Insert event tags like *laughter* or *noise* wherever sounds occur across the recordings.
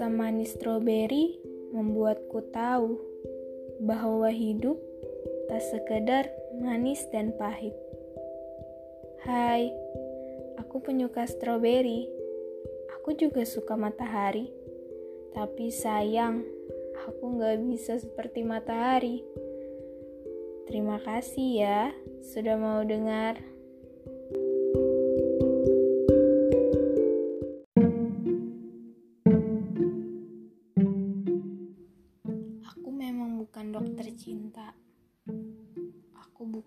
Rasa manis stroberi membuatku tahu bahwa hidup tak sekedar manis dan pahit. Hai, aku penyuka stroberi. Aku juga suka matahari. Tapi sayang, aku gak bisa seperti matahari. Terima kasih ya sudah mau dengar.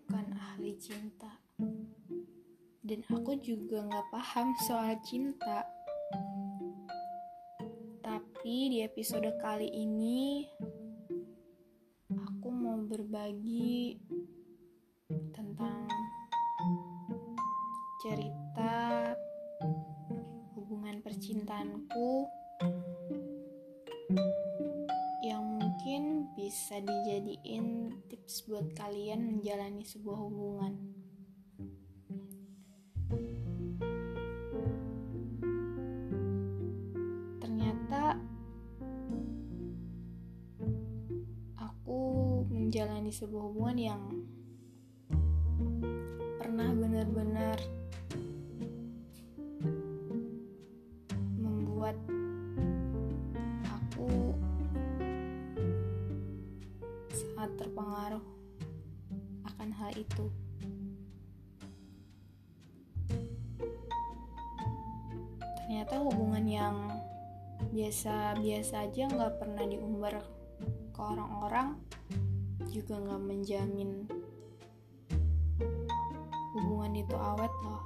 Bukan ahli cinta. Dan aku juga gak paham soal cinta. Tapi di episode kali ini, aku mau berbagi tentang cerita hubungan percintaanku bisa dijadiin tips buat kalian menjalani sebuah hubungan. Ternyata aku menjalani sebuah hubungan yang pernah benar-benar biasa-biasa aja nggak pernah diumbar ke orang-orang juga nggak menjamin hubungan itu awet loh.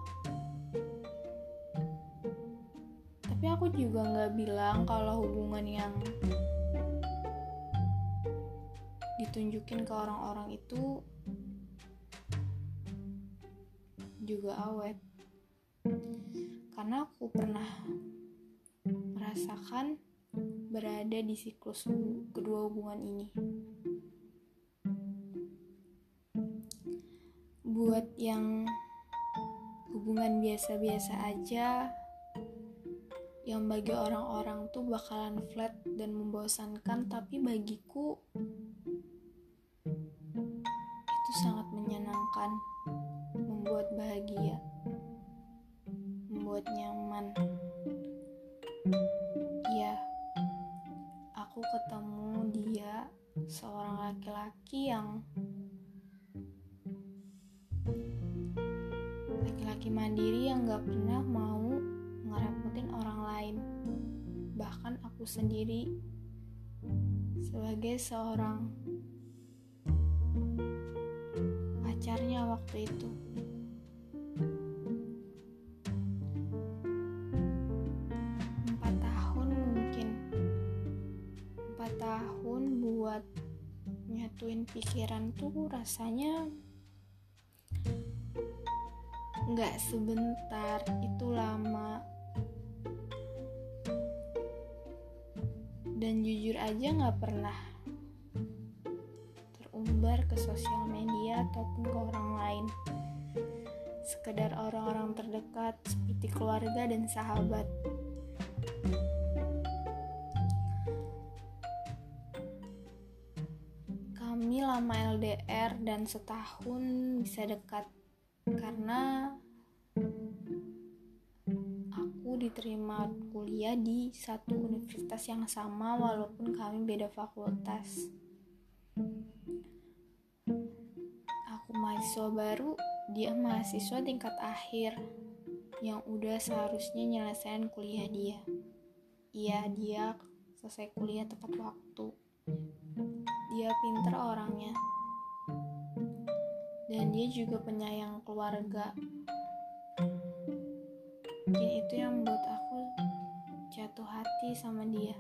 Tapi aku juga nggak bilang kalau hubungan yang ditunjukin ke orang-orang itu juga awet karena aku pernah merasakan berada di siklus kedua hubungan ini. Buat yang hubungan biasa-biasa aja yang bagi orang-orang tuh bakalan flat dan membosankan tapi bagiku laki-laki yang laki-laki mandiri yang gak pernah mau ngerepotin orang lain. Bahkan aku sendiri sebagai seorang pacarnya waktu itu pikiran tuh rasanya nggak sebentar itu lama. Dan jujur aja nggak pernah terumbar ke sosial media ataupun ke orang lain. Sekedar orang-orang terdekat seperti keluarga dan sahabat lama LDR dan setahun bisa dekat karena aku diterima kuliah di satu universitas yang sama walaupun kami beda fakultas. Aku mahasiswa baru, dia mahasiswa tingkat akhir yang udah seharusnya nyelesain kuliah dia. Iya, dia selesai kuliah tepat waktu. Dia pinter orangnya. Dan dia juga penyayang keluarga. Mungkin itu yang membuat aku jatuh hati sama dia.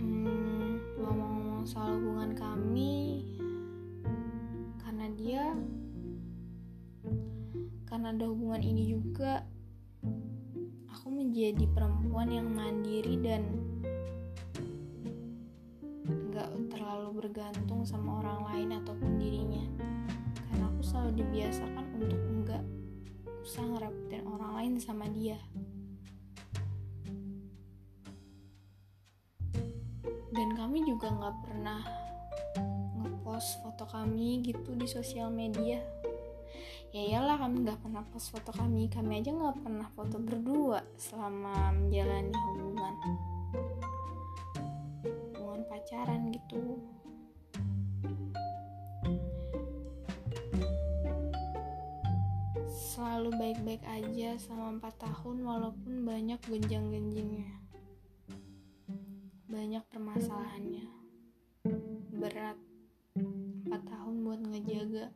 Hmm, ngomong-ngomong soal hubungan kami karena dia karena ada hubungan ini juga menjadi perempuan yang mandiri dan nggak terlalu bergantung sama orang lain ataupun dirinya. Karena aku selalu dibiasakan untuk enggak usah ngerepotin orang lain sama dia. Dan kami juga nggak pernah ngepost foto kami gitu di sosial media ya iyalah kami nggak pernah post foto kami. Kami aja nggak pernah foto berdua selama menjalani hubungan. Hubungan pacaran gitu. Selalu baik-baik aja selama empat tahun walaupun banyak gonjang-ganjingnya banyak permasalahannya. Berat. Empat tahun buat ngejaga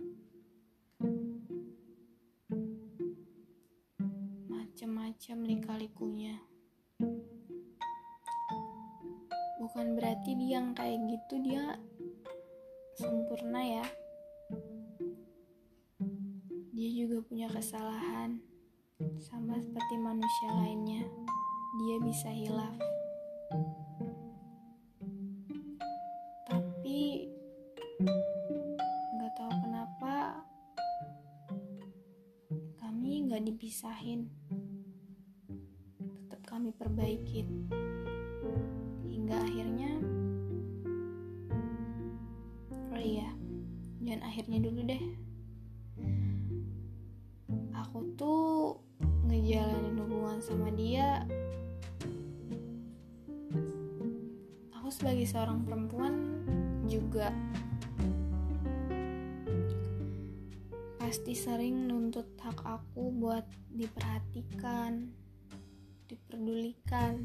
macam-macam lika-likunya bukan berarti dia yang kayak gitu dia sempurna ya. Dia juga punya kesalahan sama seperti manusia lainnya. Dia bisa hilaf. Nggak dipisahin tetap kami perbaikin hingga akhirnya oh iya dan akhirnya dulu deh. Aku tuh ngejalanin hubungan sama dia. Aku sebagai seorang perempuan juga pasti sering nuntut hak aku buat diperhatikan, diperdulikan.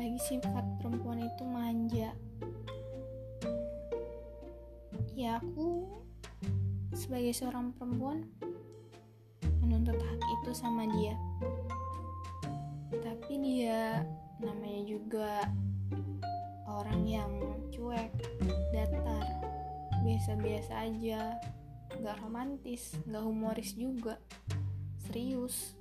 Lagi sifat perempuan itu manja. Ya aku sebagai seorang perempuan menuntut hak itu sama dia. Tapi dia namanya juga orang yang cuek, datar biasa-biasa aja gak romantis gak humoris juga serius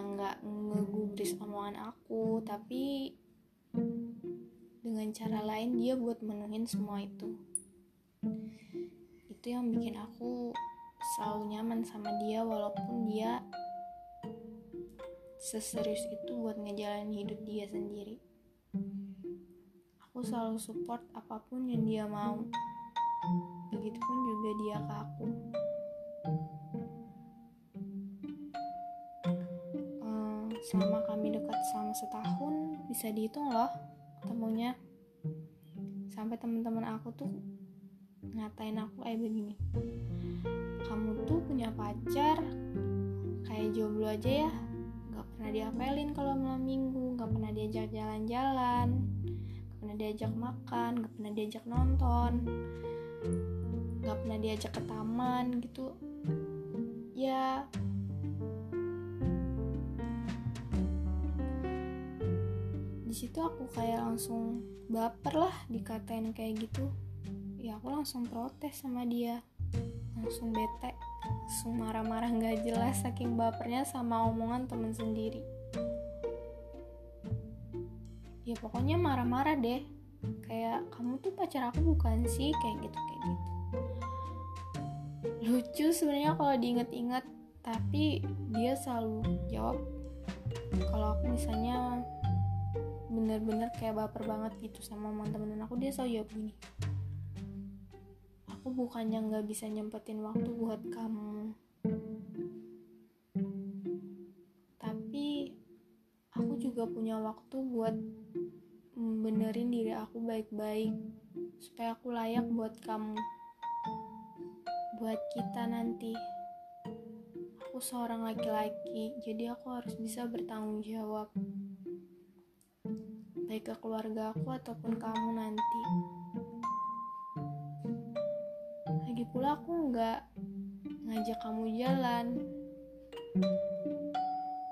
dia nggak ngegubris omongan aku tapi dengan cara lain dia buat menuhin semua itu. Itu yang bikin aku selalu nyaman sama dia walaupun dia seserius itu buat ngejalanin hidup dia sendiri. Aku selalu support apa pun yang dia mau. Begitupun juga dia ke aku selama kami dekat selama setahun bisa dihitung loh ketemunya. Sampai teman-teman aku tuh ngatain aku kayak begini kamu tuh punya pacar kayak jomblo aja ya. Gak pernah diapelin kalau malam minggu gak pernah diajak jalan-jalan pernah diajak makan gak pernah diajak nonton gak pernah diajak ke taman gitu. Ya di situ aku kayak langsung baper lah dikatain kayak gitu. Ya aku langsung protes sama dia. Langsung bete langsung marah-marah nggak jelas saking bapernya sama omongan temen sendiri. Ya pokoknya marah-marah deh. Kayak kamu tuh pacar aku bukan sih? Kayak gitu kayak gitu. Lucu sebenarnya kalau diinget-inget tapi dia selalu jawab kalau aku misalnya bener-bener kayak baper banget gitu sama temen-temen aku. Dia selalu jawab gini aku bukannya nggak bisa nyempetin waktu buat kamu. Tapi aku juga punya waktu buat benerin diri aku baik-baik supaya aku layak buat kamu buat kita nanti. Aku seorang laki-laki jadi aku harus bisa bertanggung jawab baik ke keluarga aku ataupun kamu nanti. Lagi pula aku nggak ngajak kamu jalan.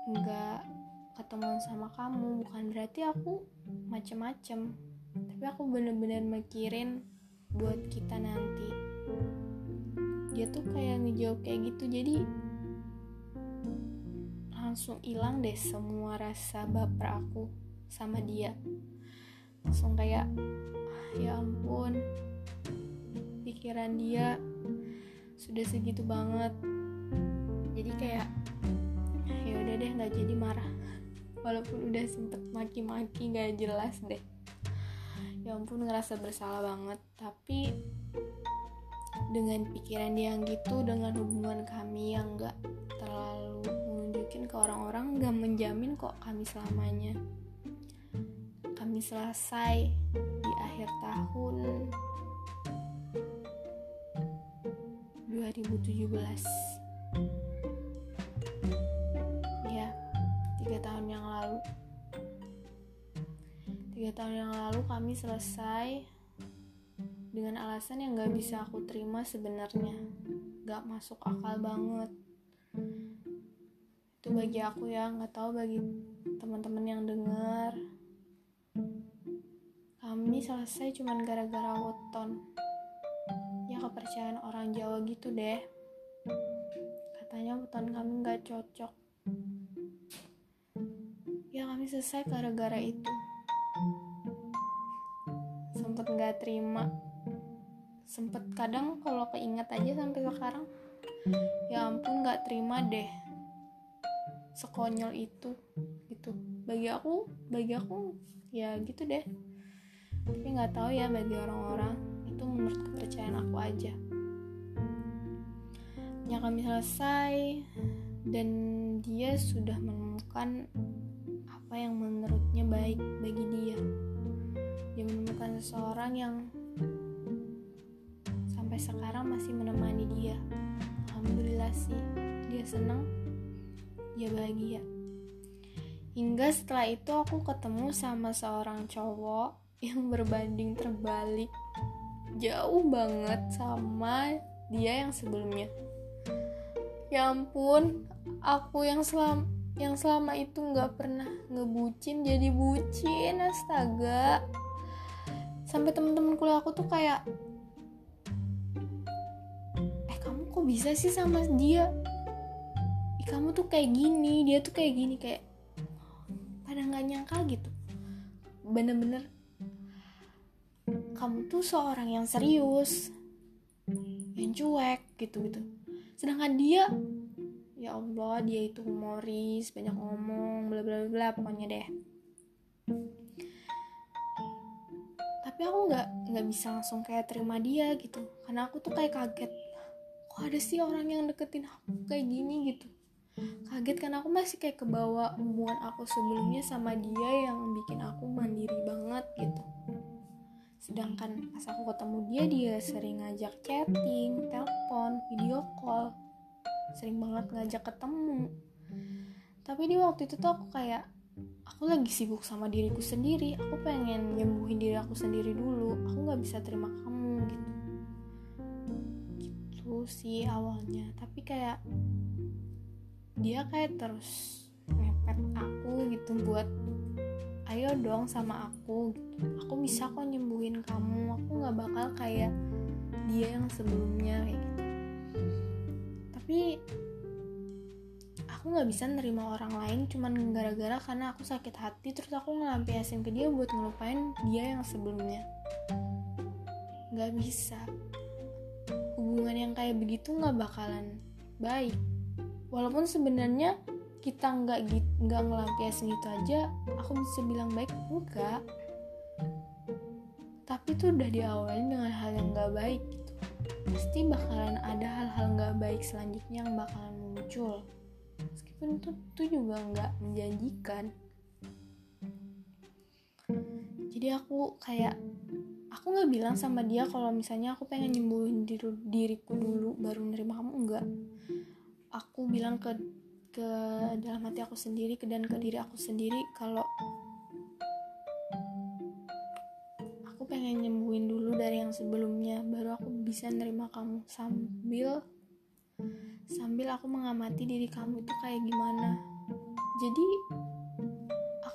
Nggak ketemuan sama kamu bukan berarti aku macem-macem. Tapi aku bener-bener mikirin buat kita nanti. Dia tuh kayak ngejawab kayak gitu jadi langsung hilang deh semua rasa baper aku sama dia. Langsung kayak ah, ya ampun pikiran dia sudah segitu banget. Jadi kayak ya udah deh nggak jadi marah. *laughs* Walaupun udah sempet maki-maki nggak jelas deh. Ya ampun ngerasa bersalah banget. Tapi dengan pikiran dia yang gitu dengan hubungan kami yang gak terlalu menunjukin ke orang-orang gak menjamin kok kami selamanya selesai di akhir tahun 2017 ya tiga tahun yang lalu. Tiga tahun yang lalu kami selesai dengan alasan yang gak bisa aku terima sebenarnya. Gak masuk akal banget. Itu bagi aku ya nggak tahu bagi teman-teman yang dengar kami selesai cuman gara-gara weton. Ya kepercayaan orang Jawa gitu deh. Katanya weton kami nggak cocok. Ya kami selesai gara-gara itu. Sempet nggak terima. Sempet kadang kalau keinget aja sampai sekarang ya ampun nggak terima deh. Sekonyol itu gitu. Bagi aku bagi aku ya gitu deh tapi nggak tahu ya bagi orang-orang itu menurut kepercayaan aku aja. Ya kami selesai dan dia sudah menemukan apa yang menurutnya baik bagi dia. Dia menemukan seseorang yang sampai sekarang masih menemani dia. Alhamdulillah sih dia senang dia bahagia. Hingga setelah itu aku ketemu sama seorang cowok yang berbanding terbalik jauh banget sama dia yang sebelumnya. Ya ampun aku yang selama yang selama itu nggak pernah ngebucin jadi bucin astaga. Sampai temen-temen kuliah aku tuh kayak eh kamu kok bisa sih sama dia? Eh, kamu tuh kayak gini dia tuh kayak gini kayak pada nggak nyangka gitu. Bener-bener kamu tuh seorang yang serius yang cuek gitu gitu. Sedangkan dia ya Allah dia itu humoris banyak ngomong bla bla bla pokoknya deh. Tapi aku nggak nggak bisa langsung kayak terima dia gitu. Karena aku tuh kayak kaget. Kok ada sih orang yang deketin aku kayak gini gitu? Kaget karena aku masih kayak kebawa hubungan aku sebelumnya sama dia yang bikin aku mandiri banget gitu sedangkan pas aku ketemu dia dia sering ngajak chatting telepon video call. Sering banget ngajak ketemu. Tapi di waktu itu tuh aku kayak aku lagi sibuk sama diriku sendiri. Aku pengen nyembuhin diri aku sendiri dulu. Aku nggak bisa terima kamu gitu. Gitu sih awalnya. Tapi kayak dia kayak terus mepet aku gitu buat ayo dong sama aku. Aku bisa kok nyembuhin kamu. Aku nggak bakal kayak dia yang sebelumnya kayak gitu. Tapi aku nggak bisa nerima orang lain cuman gara-gara karena aku sakit hati terus aku ngelampiasin ke dia buat ngelupain dia yang sebelumnya. Nggak bisa. Hubungan yang kayak begitu nggak bakalan baik. Walaupun sebenarnya kita nggak gitu nggak ngelampiasin itu aja aku bisa bilang baik? Enggak. Tapi tuh udah diawali dengan hal yang nggak baik gitu. Pasti bakalan ada hal-hal nggak baik selanjutnya yang bakalan muncul. Meskipun itu tuh juga nggak menjanjikan. Jadi aku kayak aku nggak bilang sama dia kalau misalnya aku pengen nyembuhin diri, diriku dulu baru nerima kamu enggak. Aku bilang ke ke dalam hati aku sendiri ke dan ke diri aku sendiri kalau aku pengen nyembuhin dulu dari yang sebelumnya baru aku bisa nerima kamu. Sambil sambil aku mengamati diri kamu itu kayak gimana. Jadi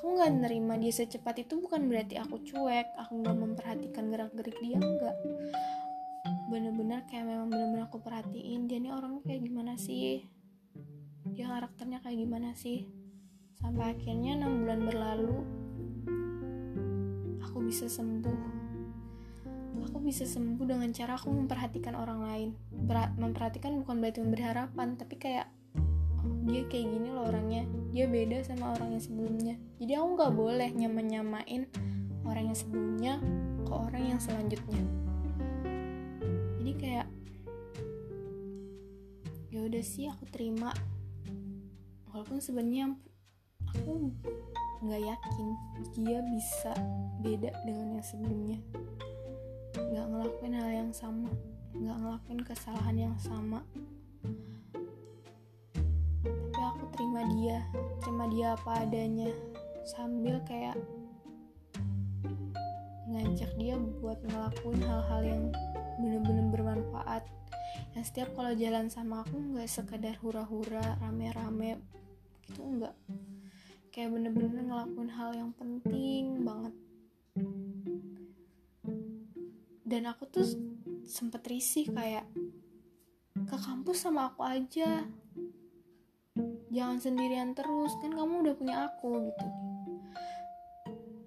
aku nggak nerima dia secepat itu bukan berarti aku cuek aku nggak memperhatikan gerak gerik dia enggak bener-bener kayak memang bener-bener aku perhatiin dia nih orangnya kayak gimana sih dia karakternya kayak gimana sih? Sampai akhirnya enam bulan berlalu aku bisa sembuh. Aku bisa sembuh dengan cara aku memperhatikan orang lain. Memperhatikan bukan berarti memberi harapan tapi kayak oh, dia kayak gini loh orangnya. Dia beda sama orang yang sebelumnya. Jadi aku nggak boleh nyaman nyamain orang yang sebelumnya ke orang yang selanjutnya. Jadi kayak ya udah sih aku terima walaupun sebenarnya aku nggak yakin dia bisa beda dengan yang sebelumnya. Nggak ngelakuin hal yang sama nggak ngelakuin kesalahan yang sama. Tapi aku terima dia terima dia apa adanya. Sambil kayak ngajak dia buat ngelakuin hal-hal yang bener-bener bermanfaat. Yang setiap kalau jalan sama aku nggak sekedar hura-hura rame-rame gitu enggak. Kayak bener-bener ngelakuin hal yang penting banget. Dan aku tuh sempet risih kayak ke kampus sama aku aja. Jangan sendirian terus kan kamu udah punya aku gitu.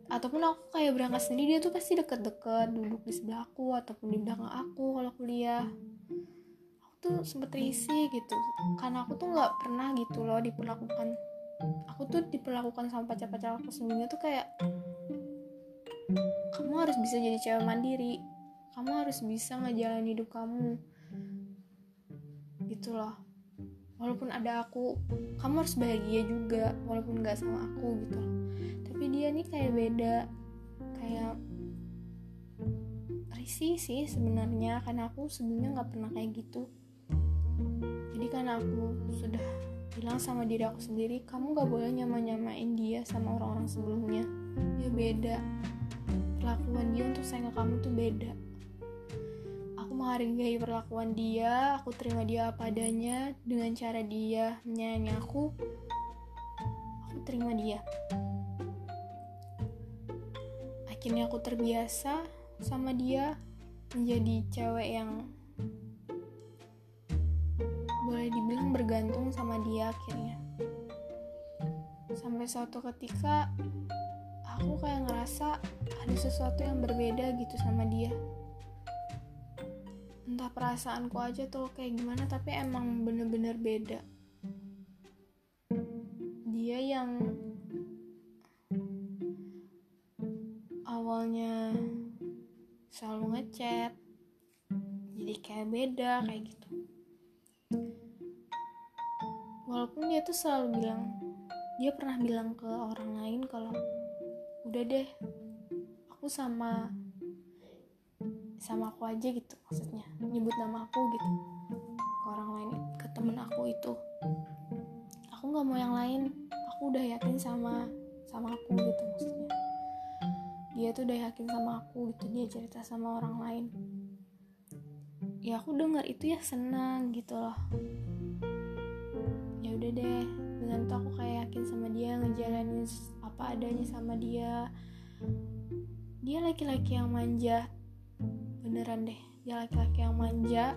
Ataupun aku kayak berangkat sendiri dia tuh pasti deket-deket duduk di sebelah aku ataupun di belakang aku kalau kuliah tuh sempet risih gitu. Karena aku tuh nggak pernah gitu loh diperlakukan. Aku tuh diperlakukan sama pacar-pacar aku sebelumnya tuh kayak kamu harus bisa jadi cewek mandiri. Kamu harus bisa ngejalanin hidup kamu. Gitu loh. Walaupun ada aku kamu harus bahagia juga walaupun gak sama aku gitu loh. Tapi dia nih kayak beda kayak risih sih sebenarnya. Karena aku sebelumnya nggak pernah kayak gitu jadi karena aku sudah bilang sama diri aku sendiri kamu gak boleh nyama-nyamain dia sama orang-orang sebelumnya. Dia beda. Perlakuan dia untuk sayang kamu tuh beda. Aku menghargai perlakuan dia aku terima dia apa adanya dengan cara dia menyayangi aku aku terima dia. Akhirnya aku terbiasa sama dia menjadi cewek yang boleh dibilang bergantung sama dia akhirnya. Sampai suatu ketika aku kayak ngerasa ada sesuatu yang berbeda gitu sama dia. Entah perasaanku aja tuh kayak gimana tapi emang bener-bener beda. Dia yang awalnya selalu ngechat jadi kayak beda kayak gitu dia tuh selalu bilang dia pernah bilang ke orang lain kalau udah deh aku sama sama aku aja gitu maksudnya nyebut nama aku gitu ke orang lain ke temen aku itu. Aku nggak mau yang lain aku udah yakin sama sama aku gitu maksudnya. Dia tuh udah yakin sama aku gitu dia cerita sama orang lain. Ya aku dengar itu ya senang gitu loh udah deh. Dengan tuh aku kayak yakin sama dia ngejalanin apa adanya sama dia. Dia laki-laki yang manja. Beneran deh dia laki-laki yang manja.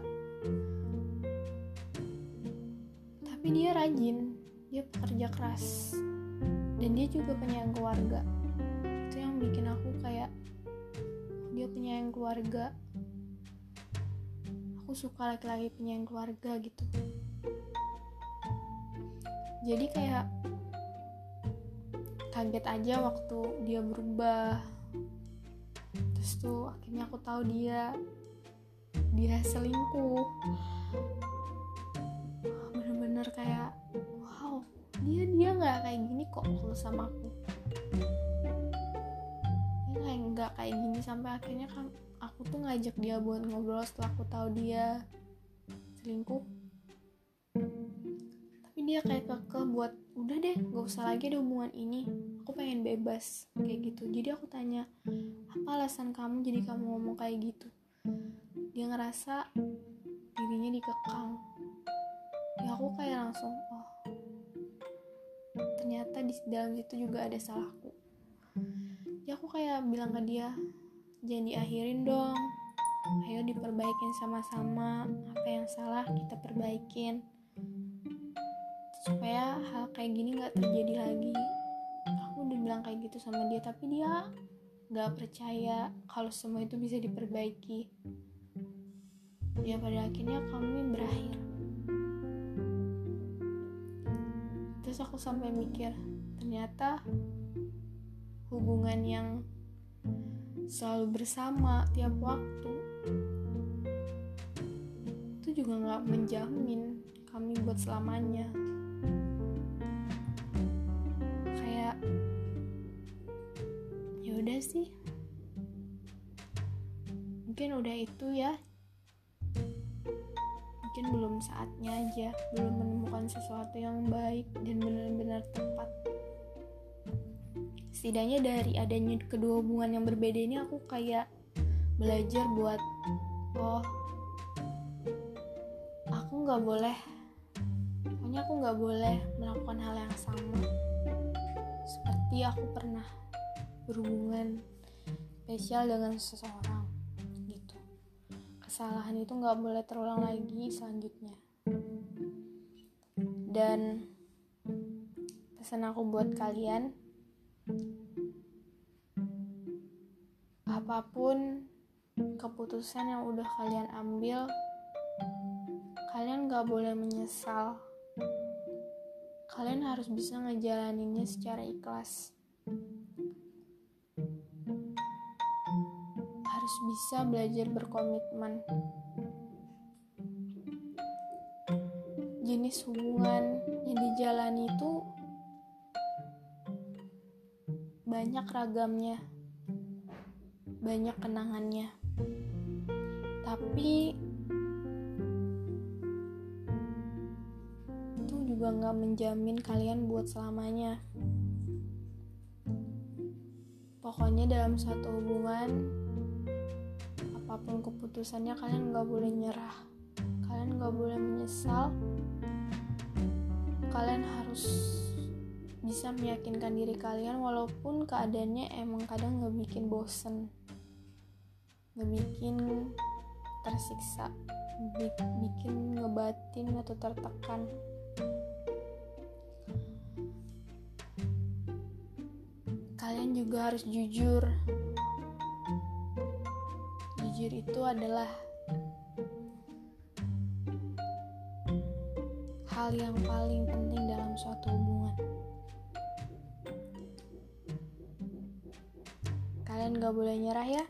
Tapi dia rajin dia pekerja keras. Dan dia juga penyayang keluarga. Itu yang bikin aku kayak dia penyayang keluarga. Aku suka laki-laki penyayang keluarga gitu jadi kayak kaget aja waktu dia berubah. Terus tuh akhirnya aku tahu dia dia selingkuh. Bener-bener kayak wow dia dia nggak kayak gini kok kalau sama aku. Dia kayak nggak kayak gini sampai akhirnya kan aku tuh ngajak dia buat ngobrol setelah aku tahu dia selingkuh dia kayak kekeh buat udah deh gak usah lagi ada hubungan ini. Aku pengen bebas kayak gitu. Jadi aku tanya apa alasan kamu jadi kamu ngomong kayak gitu? Dia ngerasa dirinya dikekang. Ya aku kayak langsung oh ternyata di dalam situ juga ada salahku. Ya aku kayak bilang ke dia jangan diakhirin dong. Ayo diperbaikin sama-sama. Apa yang salah kita perbaikin supaya hal kayak gini nggak terjadi lagi. Aku udah bilang kayak gitu sama dia tapi dia gak percaya kalau semua itu bisa diperbaiki. Ya pada akhirnya kami berakhir. Terus aku sampai mikir ternyata hubungan yang selalu bersama tiap waktu itu juga nggak menjamin kami buat selamanya kayak ya udah sih. Mungkin udah itu ya. Mungkin belum saatnya aja belum menemukan sesuatu yang baik dan benar-benar tepat. Setidaknya dari adanya kedua hubungan yang berbeda ini aku kayak belajar buat oh aku nggak boleh pokoknya aku nggak boleh melakukan hal yang sama seperti aku pernah berhubungan spesial dengan seseorang gitu. Kesalahan itu nggak boleh terulang lagi selanjutnya. Dan pesan aku buat kalian apa pun keputusan yang udah kalian ambil kalian gak boleh menyesal kalian harus bisa ngejalaninnya secara ikhlas. Harus bisa belajar berkomitmen. Jenis hubungan yang dijalani itu banyak ragamnya banyak kenangannya. Tapi juga nggak menjamin kalian buat selamanya. Pokoknya dalam satu hubungan apa pun keputusannya kalian nggak boleh nyerah. Kalian nggak boleh menyesal. Kalian harus bisa meyakinkan diri kalian walaupun keadaannya emang kadang nggak bikin bosen. Ngebikin tersiksa bikin ngebatin atau tertekan kalian juga harus jujur. Jujur itu adalah hal yang paling penting dalam suatu hubungan. Kalian gak boleh nyerah ya